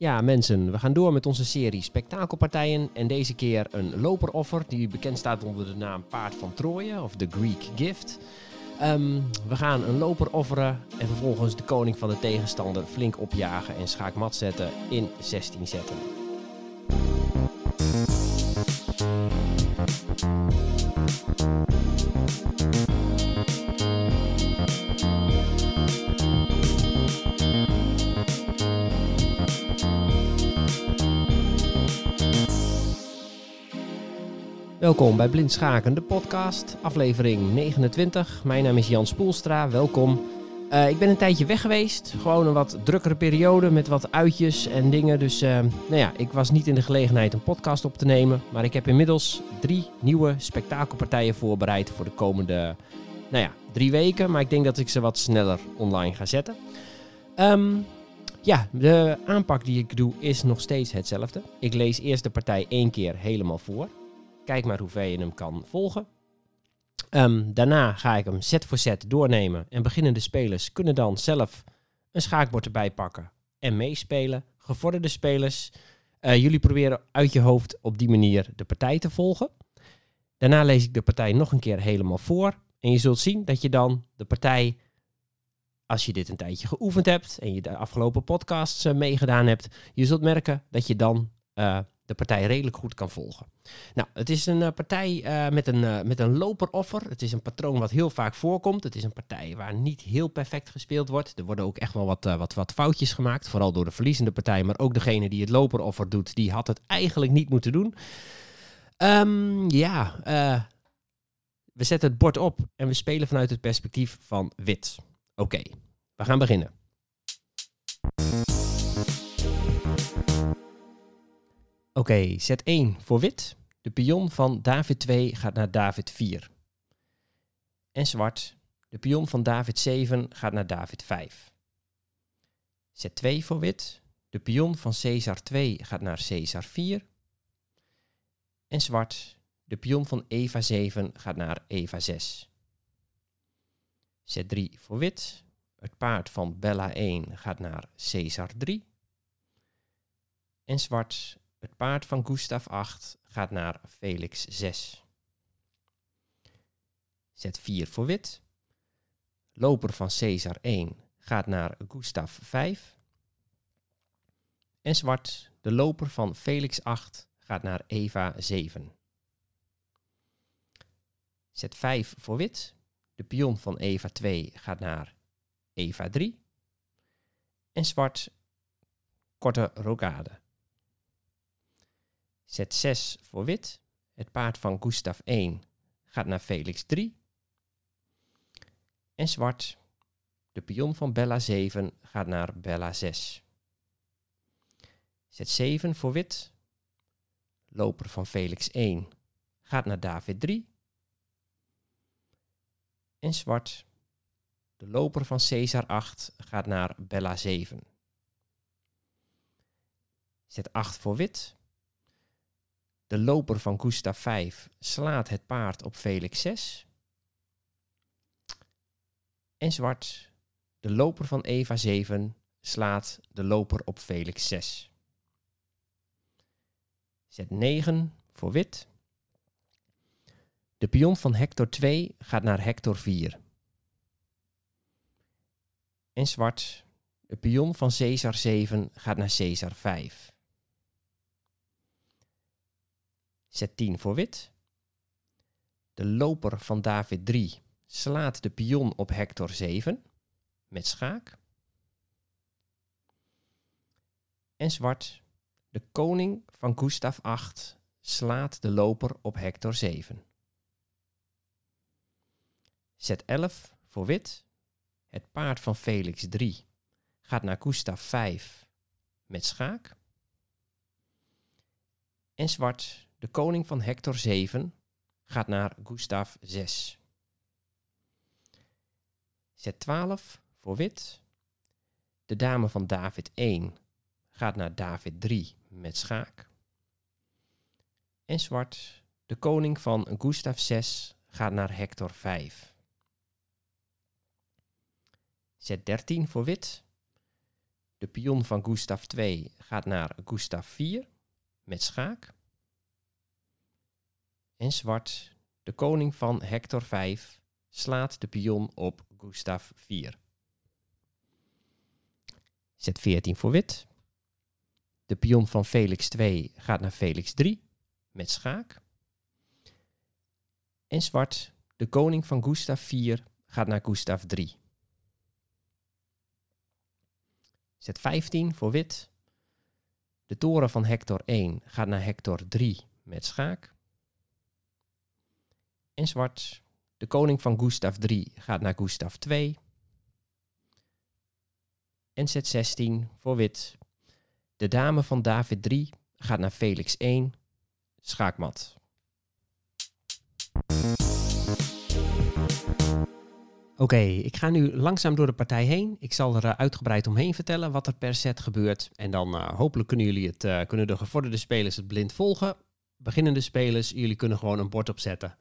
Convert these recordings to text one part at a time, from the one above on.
Ja, mensen, we gaan door met onze serie spektakelpartijen. En deze keer een loperoffer die bekend staat onder de naam Paard van Troje of The Greek Gift. Ehm, we gaan een loper offeren en vervolgens de koning van de tegenstander flink opjagen en schaakmat zetten in 16 zetten. Welkom bij Blind Schaken, de podcast, aflevering 29. Mijn naam is Jan Spoelstra, welkom. Uh, ik ben een tijdje weg geweest, gewoon een wat drukkere periode met wat uitjes en dingen. Dus uh, nou ja, ik was niet in de gelegenheid een podcast op te nemen. Maar ik heb inmiddels drie nieuwe spektakelpartijen voorbereid voor de komende, nou ja, drie weken. Maar ik denk dat ik ze wat sneller online ga zetten. Um, ja, de aanpak die ik doe is nog steeds hetzelfde. Ik lees eerst de partij één keer helemaal voor. Kijk maar hoe ver je hem kan volgen. Um, daarna ga ik hem set voor set doornemen. En beginnende spelers kunnen dan zelf een schaakbord erbij pakken en meespelen. Gevorderde spelers, uh, jullie proberen uit je hoofd op die manier de partij te volgen. Daarna lees ik de partij nog een keer helemaal voor. En je zult zien dat je dan de partij, als je dit een tijdje geoefend hebt en je de afgelopen podcasts uh, meegedaan hebt, je zult merken dat je dan uh, de partij redelijk goed kan volgen. Nou, het is een uh, partij uh, met, een, uh, met een loperoffer. Het is een patroon wat heel vaak voorkomt. Het is een partij waar niet heel perfect gespeeld wordt. Er worden ook echt wel wat, wat, wat foutjes gemaakt. Vooral door de verliezende partij. Maar ook degene die het loperoffer doet, die had het eigenlijk niet moeten doen. Um, ja, we zetten het bord op en we spelen vanuit het perspectief van wit. Oké, we gaan beginnen. Okay, zet 1 voor wit. De pion van David 2 gaat naar David 4. En zwart. De pion van David 7 gaat naar David 5. Zet 2 voor wit. De pion van Caesar 2 gaat naar Caesar 4. En zwart. De pion van Eva 7 gaat naar Eva 6. Zet 3 voor wit. Het paard van Bella 1 gaat naar Caesar 3. En zwart. Het paard van Gustav 8 gaat naar Felix 6. Zet 4 voor wit. Loper van Caesar 1 gaat naar Gustav 5. En zwart, de loper van Felix 8 gaat naar Eva 7. Zet 5 voor wit. De pion van Eva 2 gaat naar Eva 3. En zwart, korte rokade. Zet 6 voor wit. Het paard van Gustav 1 gaat naar Felix 3. En zwart. De pion van Bella 7 gaat naar Bella 6. Zet 7 voor wit. Loper van Felix 1 gaat naar David 3. En zwart. De loper van Caesar 8 gaat naar Bella 7. Zet 8 voor wit. De loper van Gustav 5 slaat het paard op Felix 6. En zwart, de loper van Eva 7 slaat de loper op Felix 6. Zet 9 voor wit. De pion van Hector 2 gaat naar Hector 4. En zwart, de pion van Caesar 7 gaat naar Caesar 5. Zet 10 voor wit. De loper van David 3 slaat de pion op Hector 7 met schaak. En zwart, de koning van Gustav 8 slaat de loper op Hector 7. Zet 11 voor wit. Het paard van Felix 3 gaat naar Gustav 5 met schaak. En zwart, de koning van Hector 7 gaat naar Gustav 6. Zet 12 voor wit. De dame van David 1 gaat naar David 3 met schaak. En zwart, de koning van Gustav 6 gaat naar Hector 5. Zet 13 voor wit. De pion van Gustav 2 gaat naar Gustav 4 met schaak. En zwart, de koning van Hector 5, slaat de pion op Gustav 4. Zet 14 voor wit. De pion van Felix 2 gaat naar Felix 3 met schaak. En zwart, de koning van Gustav 4 gaat naar Gustav 3. Zet 15 voor wit. De toren van Hector 1 gaat naar Hector 3 met schaak. En zwart, de koning van Gustav 3 gaat naar Gustav 2. En zet 16 voor wit. De dame van David 3 gaat naar Felix 1. Schaakmat. Oké, ik ga nu langzaam door de partij heen. Ik zal er uh, uitgebreid omheen vertellen wat er per set gebeurt. En dan uh, hopelijk kunnen jullie het, uh, kunnen de gevorderde spelers het blind volgen. Beginnende spelers, jullie kunnen gewoon een bord opzetten.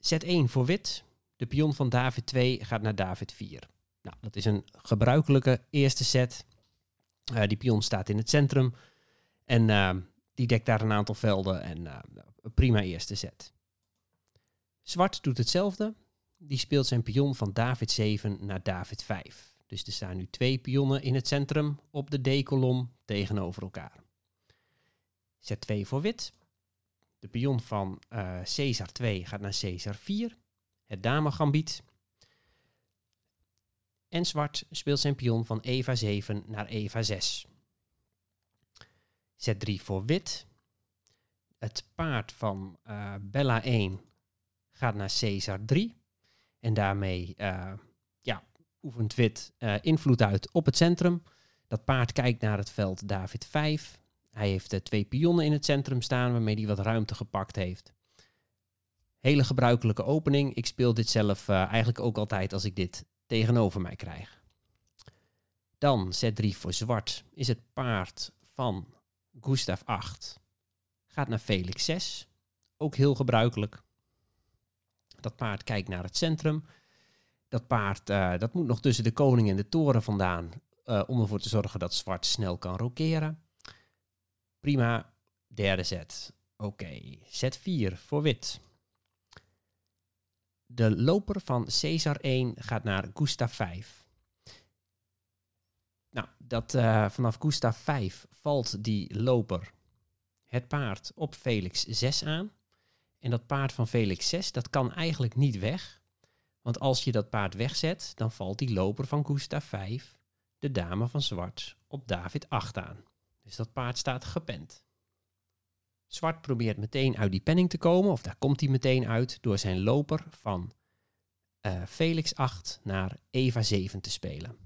Set 1 voor wit. De pion van David 2 gaat naar David 4. Nou, dat is een gebruikelijke eerste set. die pion staat in het centrum. En die dekt daar een aantal velden. En prima eerste set. Zwart doet hetzelfde die speelt zijn pion van David 7 naar David 5. Dus er staan nu twee pionnen in het centrum op de D-kolom tegenover elkaar. Zet 2 voor wit. De pion van uh, Caesar 2 gaat naar Caesar 4. Het dame gambiet. En zwart speelt zijn pion van Eva 7 naar Eva 6. Zet 3 voor wit. Het paard van uh, Bella 1 gaat naar Caesar 3. En daarmee uh, ja, oefent wit invloed uit op het centrum. Dat paard kijkt naar het veld David 5. Hij heeft uh, twee pionnen in het centrum staan waarmee hij wat ruimte gepakt heeft. Hele gebruikelijke opening. Ik speel dit zelf eigenlijk ook altijd als ik dit tegenover mij krijg. Dan Z3 voor zwart is het paard van Gustav 8. Gaat naar Felix 6. Ook heel gebruikelijk. Dat paard kijkt naar het centrum. Dat paard uh, dat moet nog tussen de koning en de toren vandaan om ervoor te zorgen dat zwart snel kan rokeren. Prima, derde zet. Oké, okay. zet 4 voor wit. De loper van Caesar 1 gaat naar Gustav 5. Nou, dat, uh, vanaf Gustav 5 valt die loper het paard op Felix 6 aan. En dat paard van Felix 6, dat kan eigenlijk niet weg. Want als je dat paard wegzet, dan valt die loper van Gustav 5, de dame van zwart, op David 8 aan. Dus dat paard staat gepend. Zwart probeert meteen uit die penning te komen, of daar komt hij meteen uit, door zijn loper van uh, Felix 8 naar Eva 7 te spelen.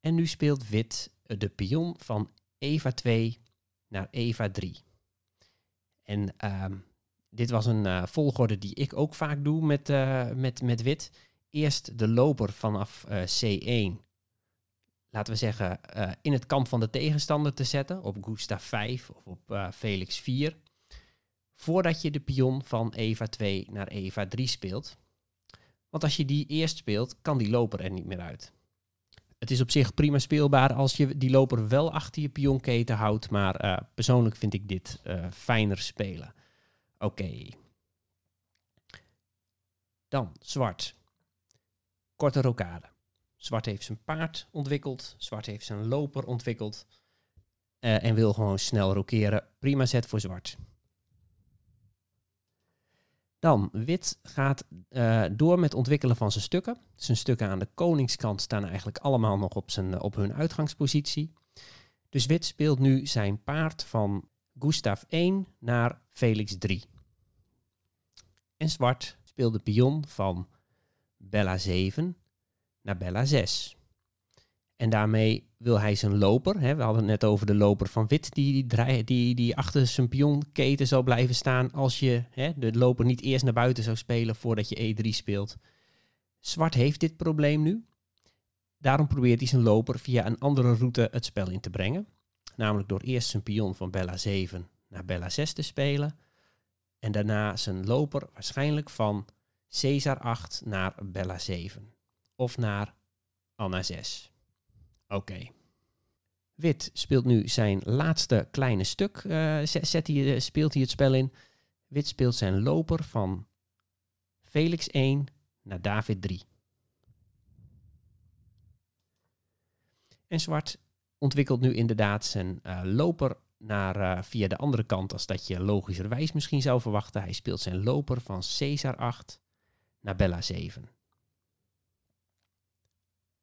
En nu speelt wit de pion van Eva 2 naar Eva 3. En uh, dit was een uh, volgorde die ik ook vaak doe met, met, met wit. Eerst de loper vanaf uh, C1, laten we zeggen, in het kamp van de tegenstander te zetten. Op Gustav 5 of op Felix 4. Voordat je de pion van Eva 2 naar Eva 3 speelt. Want als je die eerst speelt, kan die loper er niet meer uit. Het is op zich prima speelbaar als je die loper wel achter je pionketen houdt. Maar uh, persoonlijk vind ik dit fijner spelen. Oké. Dan zwart. Korte rokade. Zwart heeft zijn paard ontwikkeld. Zwart heeft zijn loper ontwikkeld. Uh, en wil gewoon snel rokeren. Prima zet voor zwart. Dan, wit gaat uh, door met ontwikkelen van zijn stukken. Zijn stukken aan de koningskant staan eigenlijk allemaal nog op, zijn, op hun uitgangspositie. Dus wit speelt nu zijn paard van Gustav 1 naar Felix 3. En zwart speelt de pion van Bella 7 naar Bella 6. En daarmee wil hij zijn loper, hè, we hadden het net over de loper van wit, die, die, die, die achter zijn pionketen zal blijven staan als je hè, de loper niet eerst naar buiten zou spelen voordat je E3 speelt. Zwart heeft dit probleem nu. Daarom probeert hij zijn loper via een andere route het spel in te brengen. Namelijk door eerst zijn pion van Bella 7 naar Bella 6 te spelen. En daarna zijn loper waarschijnlijk van Caesar 8 naar Bella 7. Of naar Anna 6. Oké. Wit speelt nu zijn laatste kleine stuk. eh, zet eh, speelt hij het spel in. Wit speelt zijn loper van Felix 1 naar David 3. En zwart ontwikkelt nu inderdaad zijn eh, loper naar, via de andere kant als dat je logischerwijs misschien zou verwachten. Hij speelt zijn loper van Caesar 8 naar Bella 7.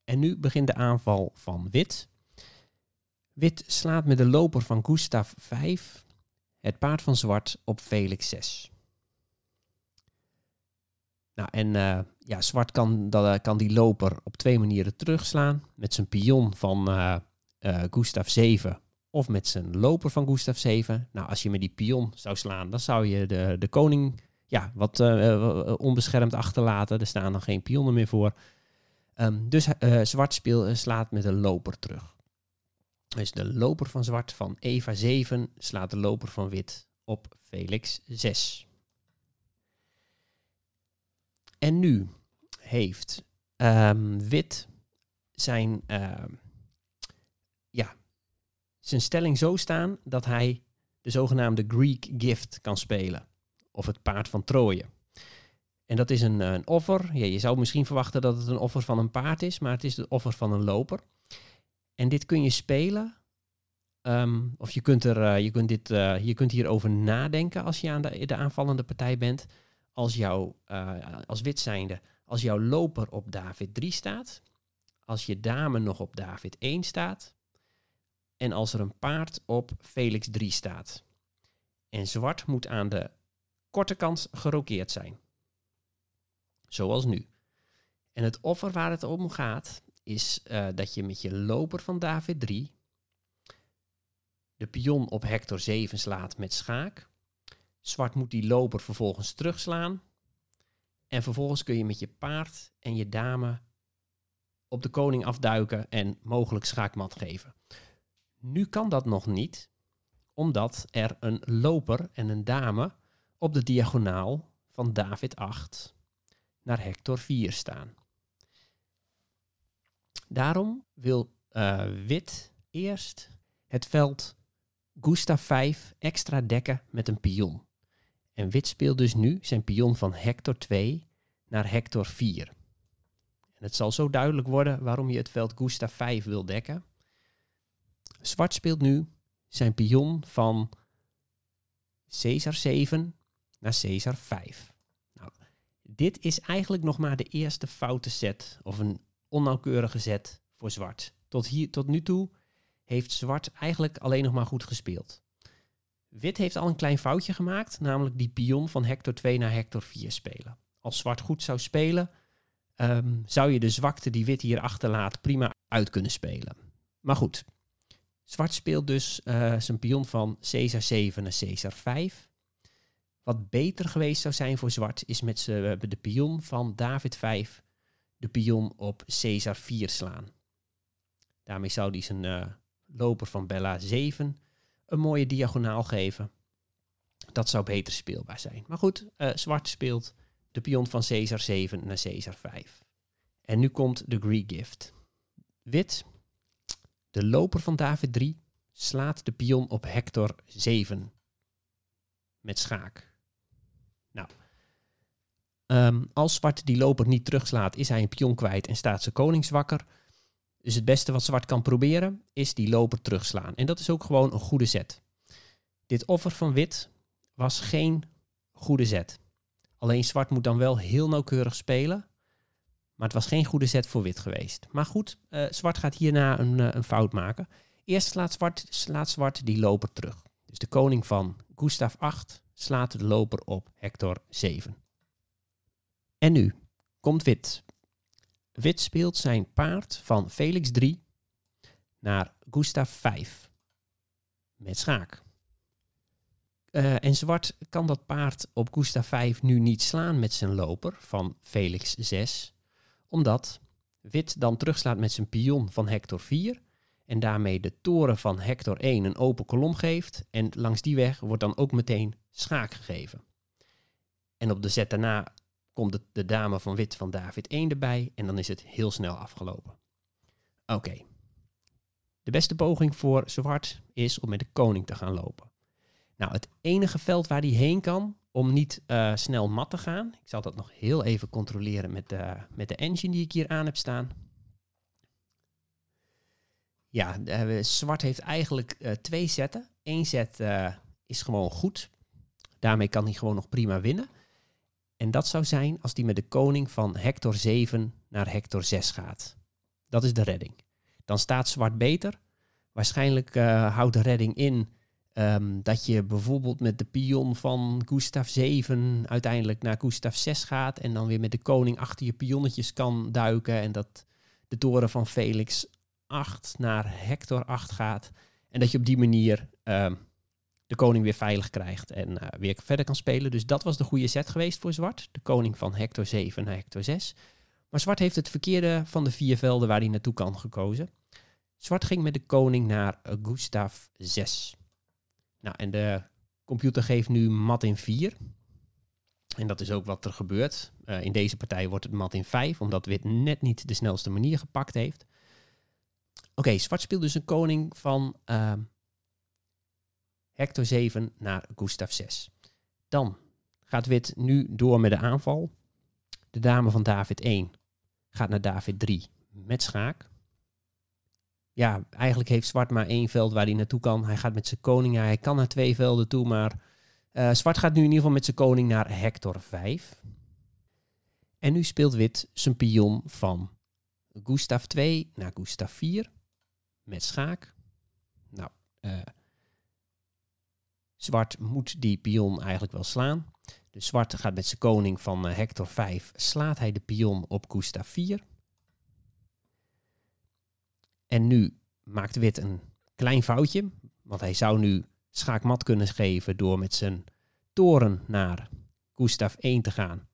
En nu begint de aanval van wit. Wit slaat met de loper van Gustav 5 het paard van zwart op Felix 6. Nou, en eh, ja, zwart kan, dat, eh, kan die loper op twee manieren terugslaan. Met zijn pion van eh eh, Gustav 7 of met zijn loper van Gustav 7. Nou, als je met die pion zou slaan, dan zou je de, de koning ja, wat onbeschermd achterlaten. Er staan dan geen pionnen meer voor. Ehm, dus eh, zwart speel, eh, slaat met een loper terug. Dus de loper van zwart van Eva 7 slaat de loper van wit op Felix 6. En nu heeft ehm, wit zijn, ehm, ja, zijn stelling zo staan dat hij de zogenaamde Greek gift kan spelen. Of het paard van Troje. En dat is een, eh, een offer. Ja, je zou misschien verwachten dat het een offer van een paard is, maar het is het offer van een loper. En dit kun je spelen. ehm, of je kunt, er, eh, je, kunt dit, eh, je kunt hierover nadenken als je aan de, de aanvallende partij bent. Als, jouw, als wit zijnde, als jouw loper op David 3 staat. Als je dame nog op David 1 staat. En als er een paard op Felix 3 staat. En zwart moet aan de korte kant gerokeerd zijn. Zoals nu. En het offer waar het om gaat, is eh, dat je met je loper van David 3 de pion op Hector 7 slaat met schaak. Zwart moet die loper vervolgens terugslaan. En vervolgens kun je met je paard en je dame op de koning afduiken en mogelijk schaakmat geven. Nu kan dat nog niet, omdat er een loper en een dame op de diagonaal van David 8 naar Hector 4 staan. Daarom wil eh, wit eerst het veld Gustav 5 extra dekken met een pion. En wit speelt dus nu zijn pion van Hector 2 naar Hector 4. En het zal zo duidelijk worden waarom je het veld Gustav 5 wil dekken. Zwart speelt nu zijn pion van Caesar 7 naar Caesar 5. Dit is eigenlijk nog maar de eerste foute set of een onnauwkeurige zet voor zwart. Tot, hier, tot nu toe heeft zwart eigenlijk alleen nog maar goed gespeeld. Wit heeft al een klein foutje gemaakt, namelijk die pion van Hector 2 naar Hector 4 spelen. Als zwart goed zou spelen, ehm, zou je de zwakte die wit hier achterlaat prima uit kunnen spelen. Maar goed, zwart speelt dus eh, zijn pion van Caesar 7 naar Caesar 5. Wat beter geweest zou zijn voor zwart is met de pion van David 5 de pion op Caesar 4 slaan. Daarmee zou hij zijn eh, loper van Bella 7 een mooie diagonaal geven. Dat zou beter speelbaar zijn. Maar goed, eh, zwart speelt de pion van Caesar 7 naar Caesar 5. En nu komt de Greek gift. Wit, de loper van David 3, slaat de pion op Hector 7 met schaak. Ehm, als zwart die loper niet terugslaat, is hij een pion kwijt en staat zijn koning zwakker. Dus het beste wat zwart kan proberen, is die loper terugslaan. En dat is ook gewoon een goede zet. Dit offer van wit was geen goede zet. Alleen zwart moet dan wel heel nauwkeurig spelen. Maar het was geen goede zet voor wit geweest. Maar goed, eh, zwart gaat hierna een, eh, een fout maken. Eerst slaat zwart, slaat zwart die loper terug. Dus de koning van Gustav 8 slaat de loper op Hector 7. En nu komt wit. Wit speelt zijn paard van Felix 3 naar Gustav 5 met schaak. Eh, en zwart kan dat paard op Gustav 5 nu niet slaan met zijn loper van Felix 6, omdat wit dan terugslaat met zijn pion van Hector 4 en daarmee de toren van Hector 1 een open kolom geeft en langs die weg wordt dan ook meteen schaak gegeven. En op de zet daarna komt de, dame van wit van David 1 erbij en dan is het heel snel afgelopen. Oké. De beste poging voor zwart is om met de koning te gaan lopen. Nou, het enige veld waar hij heen kan om niet uh, snel mat te gaan. Ik zal dat nog heel even controleren met de, met de engine die ik hier aan heb staan. Ja, uh, zwart heeft eigenlijk uh, twee zetten. Eén set is gewoon goed. Daarmee kan hij gewoon nog prima winnen. En dat zou zijn als hij met de koning van hector 7 naar hector 6 gaat. Dat is de redding. Dan staat zwart beter. Waarschijnlijk uh, houdt de redding in um, dat je bijvoorbeeld met de pion van Gustav 7 uiteindelijk naar Gustav 6 gaat. En dan weer met de koning achter je pionnetjes kan duiken. En dat de toren van Felix 8 naar Hector 8 gaat. En dat je op die manier um, de koning weer veilig krijgt en uh, weer verder kan spelen. Dus dat was de goede set geweest voor zwart. De koning van Hector 7 naar Hector 6. Maar zwart heeft het verkeerde van de vier velden waar hij naartoe kan gekozen. Zwart ging met de koning naar Gustav 6. Nou, en de computer geeft nu mat in 4. En dat is ook wat er gebeurt. Uh, in deze partij wordt het mat in 5, omdat wit net niet de snelste manier gepakt heeft. Oké, zwart speelt dus een koning van uh, Hector 7 naar Gustav 6. Dan gaat wit nu door met de aanval. De dame van David 1 gaat naar David 3 met schaak. Ja, eigenlijk heeft zwart maar één veld waar hij naartoe kan. Hij gaat met zijn koning. Hij kan naar twee velden toe, maar uh, zwart gaat nu in ieder geval met zijn koning naar Hector 5. En nu speelt wit zijn pion van Gustav 2 naar Gustav 4 met schaak. Nou, uh, zwart moet die pion eigenlijk wel slaan. Dus zwart gaat met zijn koning van uh, Hector 5, slaat hij de pion op Gustav 4. En nu maakt wit een klein foutje, want hij zou nu schaakmat kunnen geven door met zijn toren naar Gustav 1 te gaan.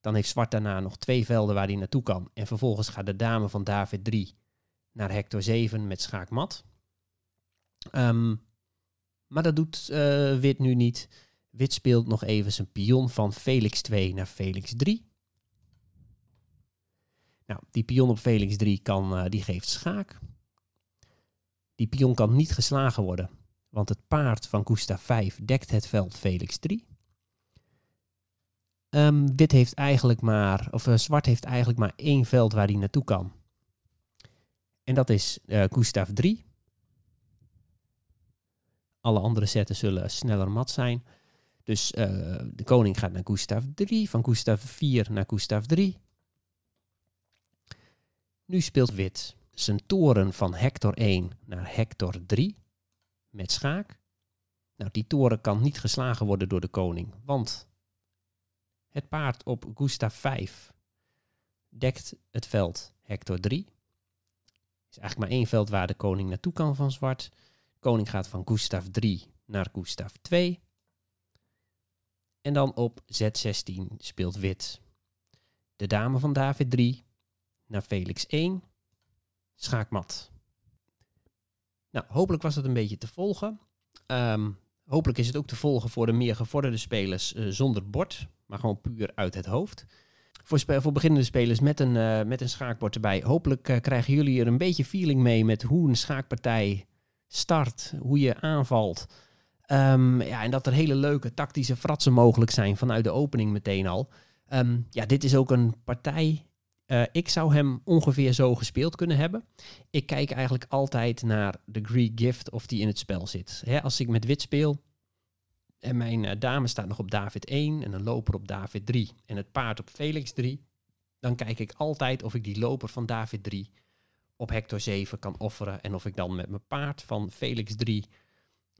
Dan heeft zwart daarna nog twee velden waar hij naartoe kan. En vervolgens gaat de dame van David 3 naar Hector 7 met schaakmat. Um, maar dat doet uh, wit nu niet. Wit speelt nog even zijn pion van Felix 2 naar Felix 3. Nou, die pion op Felix 3 kan, uh, die geeft schaak. Die pion kan niet geslagen worden, want het paard van Gustav 5 dekt het veld Felix 3. Um, ehm, wit heeft eigenlijk maar, of uh, zwart heeft eigenlijk maar één veld waar hij naartoe kan. En dat is uh, Gustav 3. Alle andere zetten zullen sneller mat zijn. Dus uh, de koning gaat naar Gustav 3, van Gustav 4 naar Gustav 3. Nu speelt wit zijn toren van Hector 1 naar Hector 3 met schaak. Nou, die toren kan niet geslagen worden door de koning, want het paard op Gustav 5 dekt het veld Hector 3. is eigenlijk maar één veld waar de koning naartoe kan van zwart. Koning gaat van Gustav 3 naar Gustav 2. En dan op Z16 speelt wit de dame van David 3 naar Felix 1. Schaakmat. Nou, hopelijk was dat een beetje te volgen. Um, hopelijk is het ook te volgen voor de meer gevorderde spelers uh, zonder bord, maar gewoon puur uit het hoofd. Voor, voor beginnende spelers met een, uh, met een schaakbord erbij. Hopelijk uh, krijgen jullie er een beetje feeling mee met hoe een schaakpartij start, hoe je aanvalt. Um, ja, en dat er hele leuke tactische fratsen mogelijk zijn vanuit de opening meteen al. Um, ja, dit is ook een partij. Uh, ik zou hem ongeveer zo gespeeld kunnen hebben. Ik kijk eigenlijk altijd naar de Greek Gift of die in het spel zit. Als ik met wit speel en mijn uh, dame staat nog op David 1 en een loper op David 3 en het paard op Felix 3, dan kijk ik altijd of ik die loper van David 3 op Hector 7 kan offeren. En of ik dan met mijn paard van Felix 3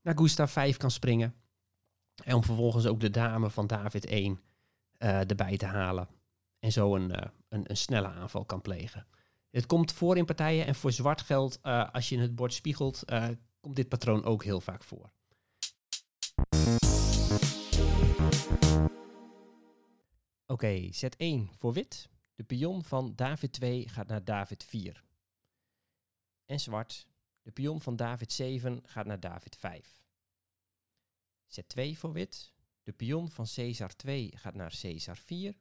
naar Gustav 5 kan springen. En om vervolgens ook de dame van David 1 uh, eh, erbij te halen. En zo een, uh, een, een, snelle aanval kan plegen. Het komt voor in partijen en voor zwart geld, uh, als je in het bord spiegelt, komt dit patroon ook heel vaak voor. Oké, okay, zet 1 voor wit. De pion van David 2 gaat naar David 4 en zwart. De pion van David 7 gaat naar David 5. Zet 2 voor wit. De pion van Caesar 2 gaat naar Caesar 4.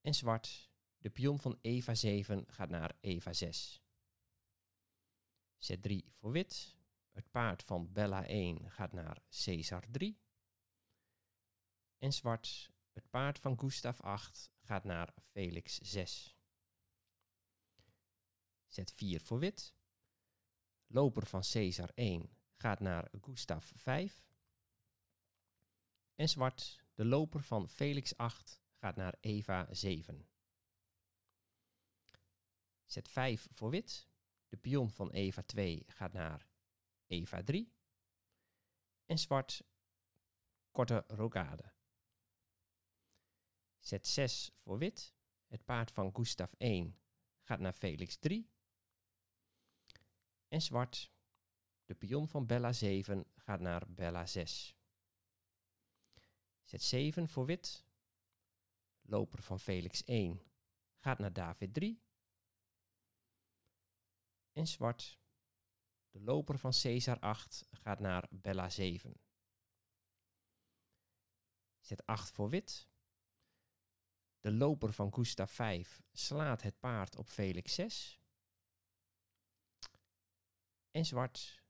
En zwart. De pion van Eva 7 gaat naar Eva 6. Zet 3 voor wit. Het paard van Bella 1 gaat naar Caesar 3. En zwart, het paard van Gustav 8 gaat naar Felix 6. Zet 4 voor wit. Loper van Caesar 1 gaat naar Gustav 5. En zwart, de loper van Felix 8 gaat naar Eva 7. Zet 5 voor wit. De pion van Eva 2 gaat naar Eva 3. En zwart, korte rokade. Zet 6 voor wit. Het paard van Gustav 1 gaat naar Felix 3. En zwart, de pion van Bella 7 gaat naar Bella 6. Zet 7 voor wit. Loper van Felix 1 gaat naar David 3. En zwart, de loper van Caesar 8 gaat naar Bella 7. Zet 8 voor wit. De loper van Gustav 5 slaat het paard op Felix 6. En zwart,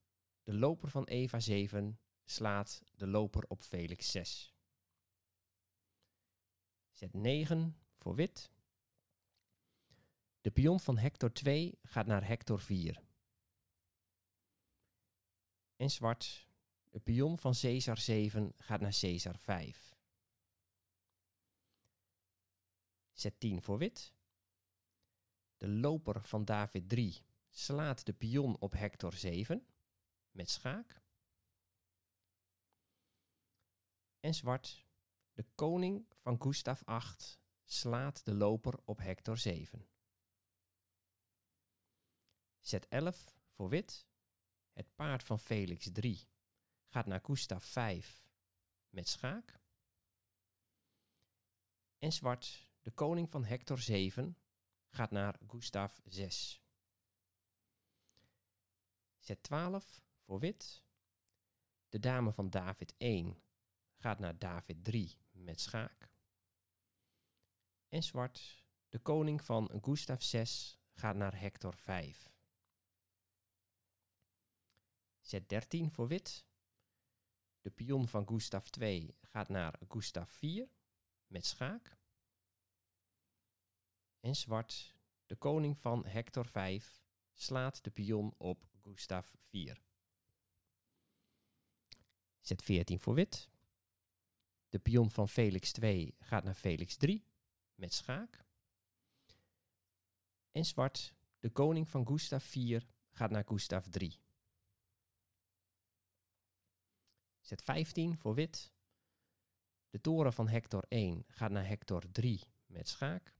de loper van Eva 7 slaat de loper op Felix 6. Zet 9 voor wit. De pion van Hector 2 gaat naar Hector 4. En zwart, de pion van Caesar 7 gaat naar Caesar 5. Zet 10 voor wit. De loper van David 3 slaat de pion op Hector 7 met schaak. En zwart, de koning van Gustav 8 slaat de loper op Hector 7. Zet 11 voor wit. Het paard van Felix 3 gaat naar Gustav 5 met schaak. En zwart, de koning van Hector 7 gaat naar Gustav 6. Zet 12 voor wit. De dame van David 1 gaat naar David 3 met schaak. En zwart, de koning van Gustav 6 gaat naar Hector 5. Zet 13 voor wit. De pion van Gustav 2 gaat naar Gustav 4 met schaak. En zwart, de koning van Hector 5 slaat de pion op Gustav 4. Zet 14 voor wit. De pion van Felix 2 gaat naar Felix 3 met schaak. En zwart, de koning van Gustav 4 gaat naar Gustav 3. Zet 15 voor wit. De toren van Hector 1 gaat naar Hector 3 met schaak.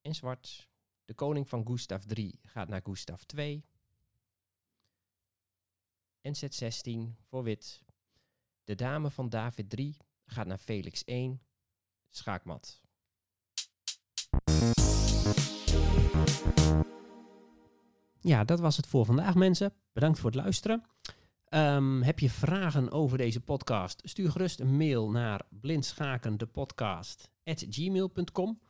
En zwart, de koning van Gustav 3 gaat naar Gustav 2. En zet 16 voor wit. De dame van David 3 gaat naar Felix 1. Schaakmat. Ja, dat was het voor vandaag mensen. Bedankt voor het luisteren. Um, heb je vragen over deze podcast? Stuur gerust een mail naar blindschakendepodcast.gmail.com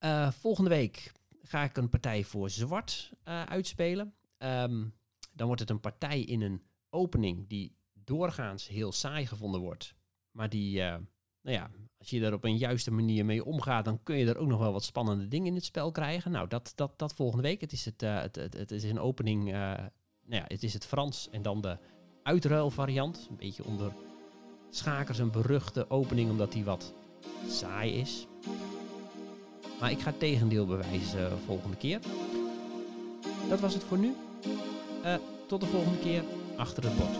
uh, Volgende week ga ik een partij voor zwart uh, uitspelen. Um, dan wordt het een partij in een opening die doorgaans heel saai gevonden wordt. Maar die, uh, nou ja, als je er op een juiste manier mee omgaat, dan kun je er ook nog wel wat spannende dingen in het spel krijgen. Nou, dat, dat, dat volgende week. Het is, het, het, het, het, is een opening, nou ja, het is het Frans en dan de uitruilvariant. Een beetje onder schakers een beruchte opening, omdat die wat saai is. Maar ik ga het tegendeel bewijzen volgende keer. Dat was het voor nu. Uh, tot de volgende keer achter het bord.